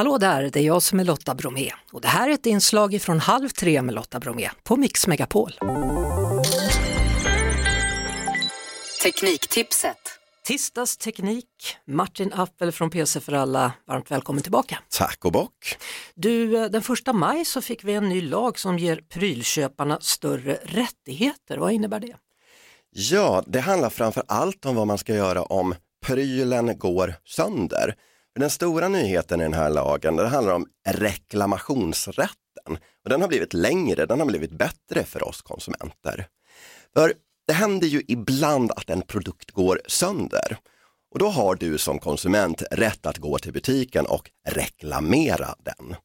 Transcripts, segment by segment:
Hallå där, det är jag som är Lotta Bromé och det här är ett inslag från Halv tre med Lotta Bromé på Mix Megapol. Tekniktipset. Tisdagsteknik, Martin Appel från PC för alla, varmt välkommen tillbaka. Tack och bock. Du, eh, den första maj så fick vi en ny lag som ger prylköparna större rättigheter. Vad innebär det? Ja, det handlar framför allt om vad man ska göra om prylen går sönder. Den stora nyheten i den här lagen, det handlar om reklamationsrätten. Och den har blivit längre, den har blivit bättre för oss konsumenter. För det händer ju ibland att en produkt går sönder. Och då har du som konsument rätt att gå till butiken och reklamera den.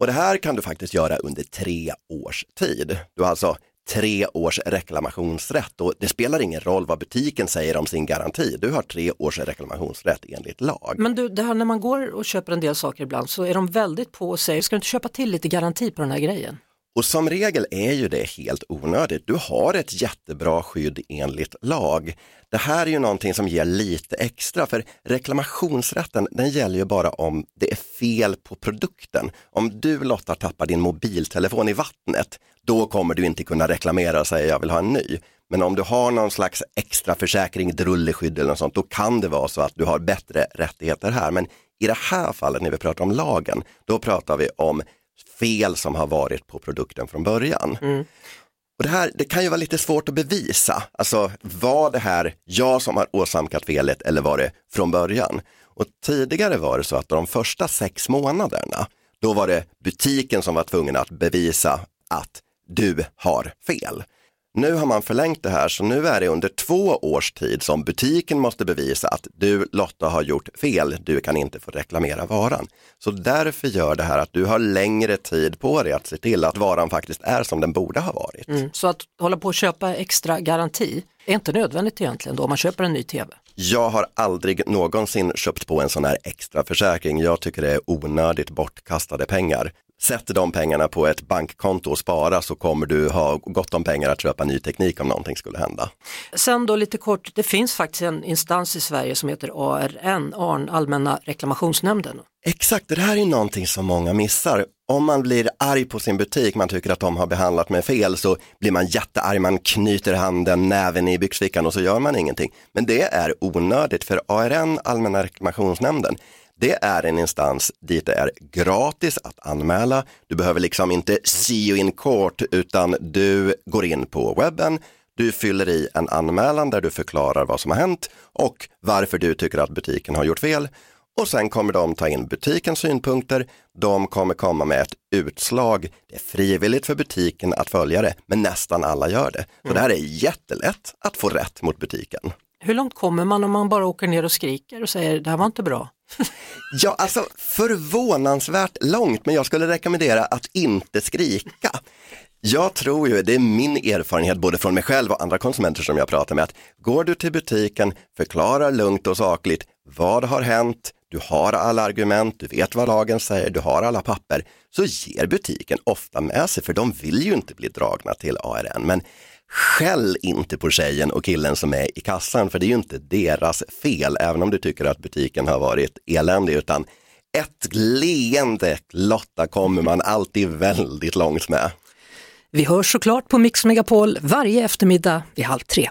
Och det här kan du faktiskt göra under tre års tid. Du har alltså tre års reklamationsrätt och det spelar ingen roll vad butiken säger om sin garanti. Du har tre års reklamationsrätt enligt lag. Men du, det här när man går och köper en del saker ibland så är de väldigt på och säger, ska du inte köpa till lite garanti på den här grejen? Och som regel är ju det helt onödigt. Du har ett jättebra skydd enligt lag. Det här är ju någonting som ger lite extra för reklamationsrätten den gäller ju bara om det är fel på produkten. Om du Lotta tappar din mobiltelefon i vattnet, då kommer du inte kunna reklamera och säga jag vill ha en ny. Men om du har någon slags extra försäkring, drulleskydd eller något sånt, då kan det vara så att du har bättre rättigheter här. Men i det här fallet när vi pratar om lagen, då pratar vi om fel som har varit på produkten från början. Mm. Och det, här, det kan ju vara lite svårt att bevisa, alltså var det här jag som har åsamkat felet eller var det från början? Och tidigare var det så att de första sex månaderna, då var det butiken som var tvungen att bevisa att du har fel. Nu har man förlängt det här så nu är det under två års tid som butiken måste bevisa att du Lotta har gjort fel, du kan inte få reklamera varan. Så därför gör det här att du har längre tid på dig att se till att varan faktiskt är som den borde ha varit. Mm. Så att hålla på och köpa extra garanti är inte nödvändigt egentligen då om man köper en ny tv? Jag har aldrig någonsin köpt på en sån här extra försäkring. Jag tycker det är onödigt bortkastade pengar. Sätt de pengarna på ett bankkonto och spara så kommer du ha gott om pengar att köpa ny teknik om någonting skulle hända. Sen då lite kort, det finns faktiskt en instans i Sverige som heter ARN, ARN Allmänna reklamationsnämnden. Exakt, det här är någonting som många missar. Om man blir arg på sin butik, man tycker att de har behandlat mig fel, så blir man jättearg, man knyter handen, näven i byxfickan och så gör man ingenting. Men det är onödigt för ARN, Allmänna reklamationsnämnden, det är en instans dit det är gratis att anmäla. Du behöver liksom inte see you in court utan du går in på webben, du fyller i en anmälan där du förklarar vad som har hänt och varför du tycker att butiken har gjort fel. Och sen kommer de ta in butikens synpunkter, de kommer komma med ett utslag. Det är frivilligt för butiken att följa det, men nästan alla gör det. Så mm. det här är jättelätt att få rätt mot butiken. Hur långt kommer man om man bara åker ner och skriker och säger det här var inte bra? Ja, alltså förvånansvärt långt, men jag skulle rekommendera att inte skrika. Jag tror ju, det är min erfarenhet både från mig själv och andra konsumenter som jag pratar med, att går du till butiken, förklarar lugnt och sakligt vad har hänt, du har alla argument, du vet vad lagen säger, du har alla papper, så ger butiken ofta med sig, för de vill ju inte bli dragna till ARN. Men Skäll inte på tjejen och killen som är i kassan, för det är ju inte deras fel, även om du tycker att butiken har varit eländig, utan ett leende Lotta kommer man alltid väldigt långt med. Vi hörs såklart på Mix Megapol varje eftermiddag vid halv tre.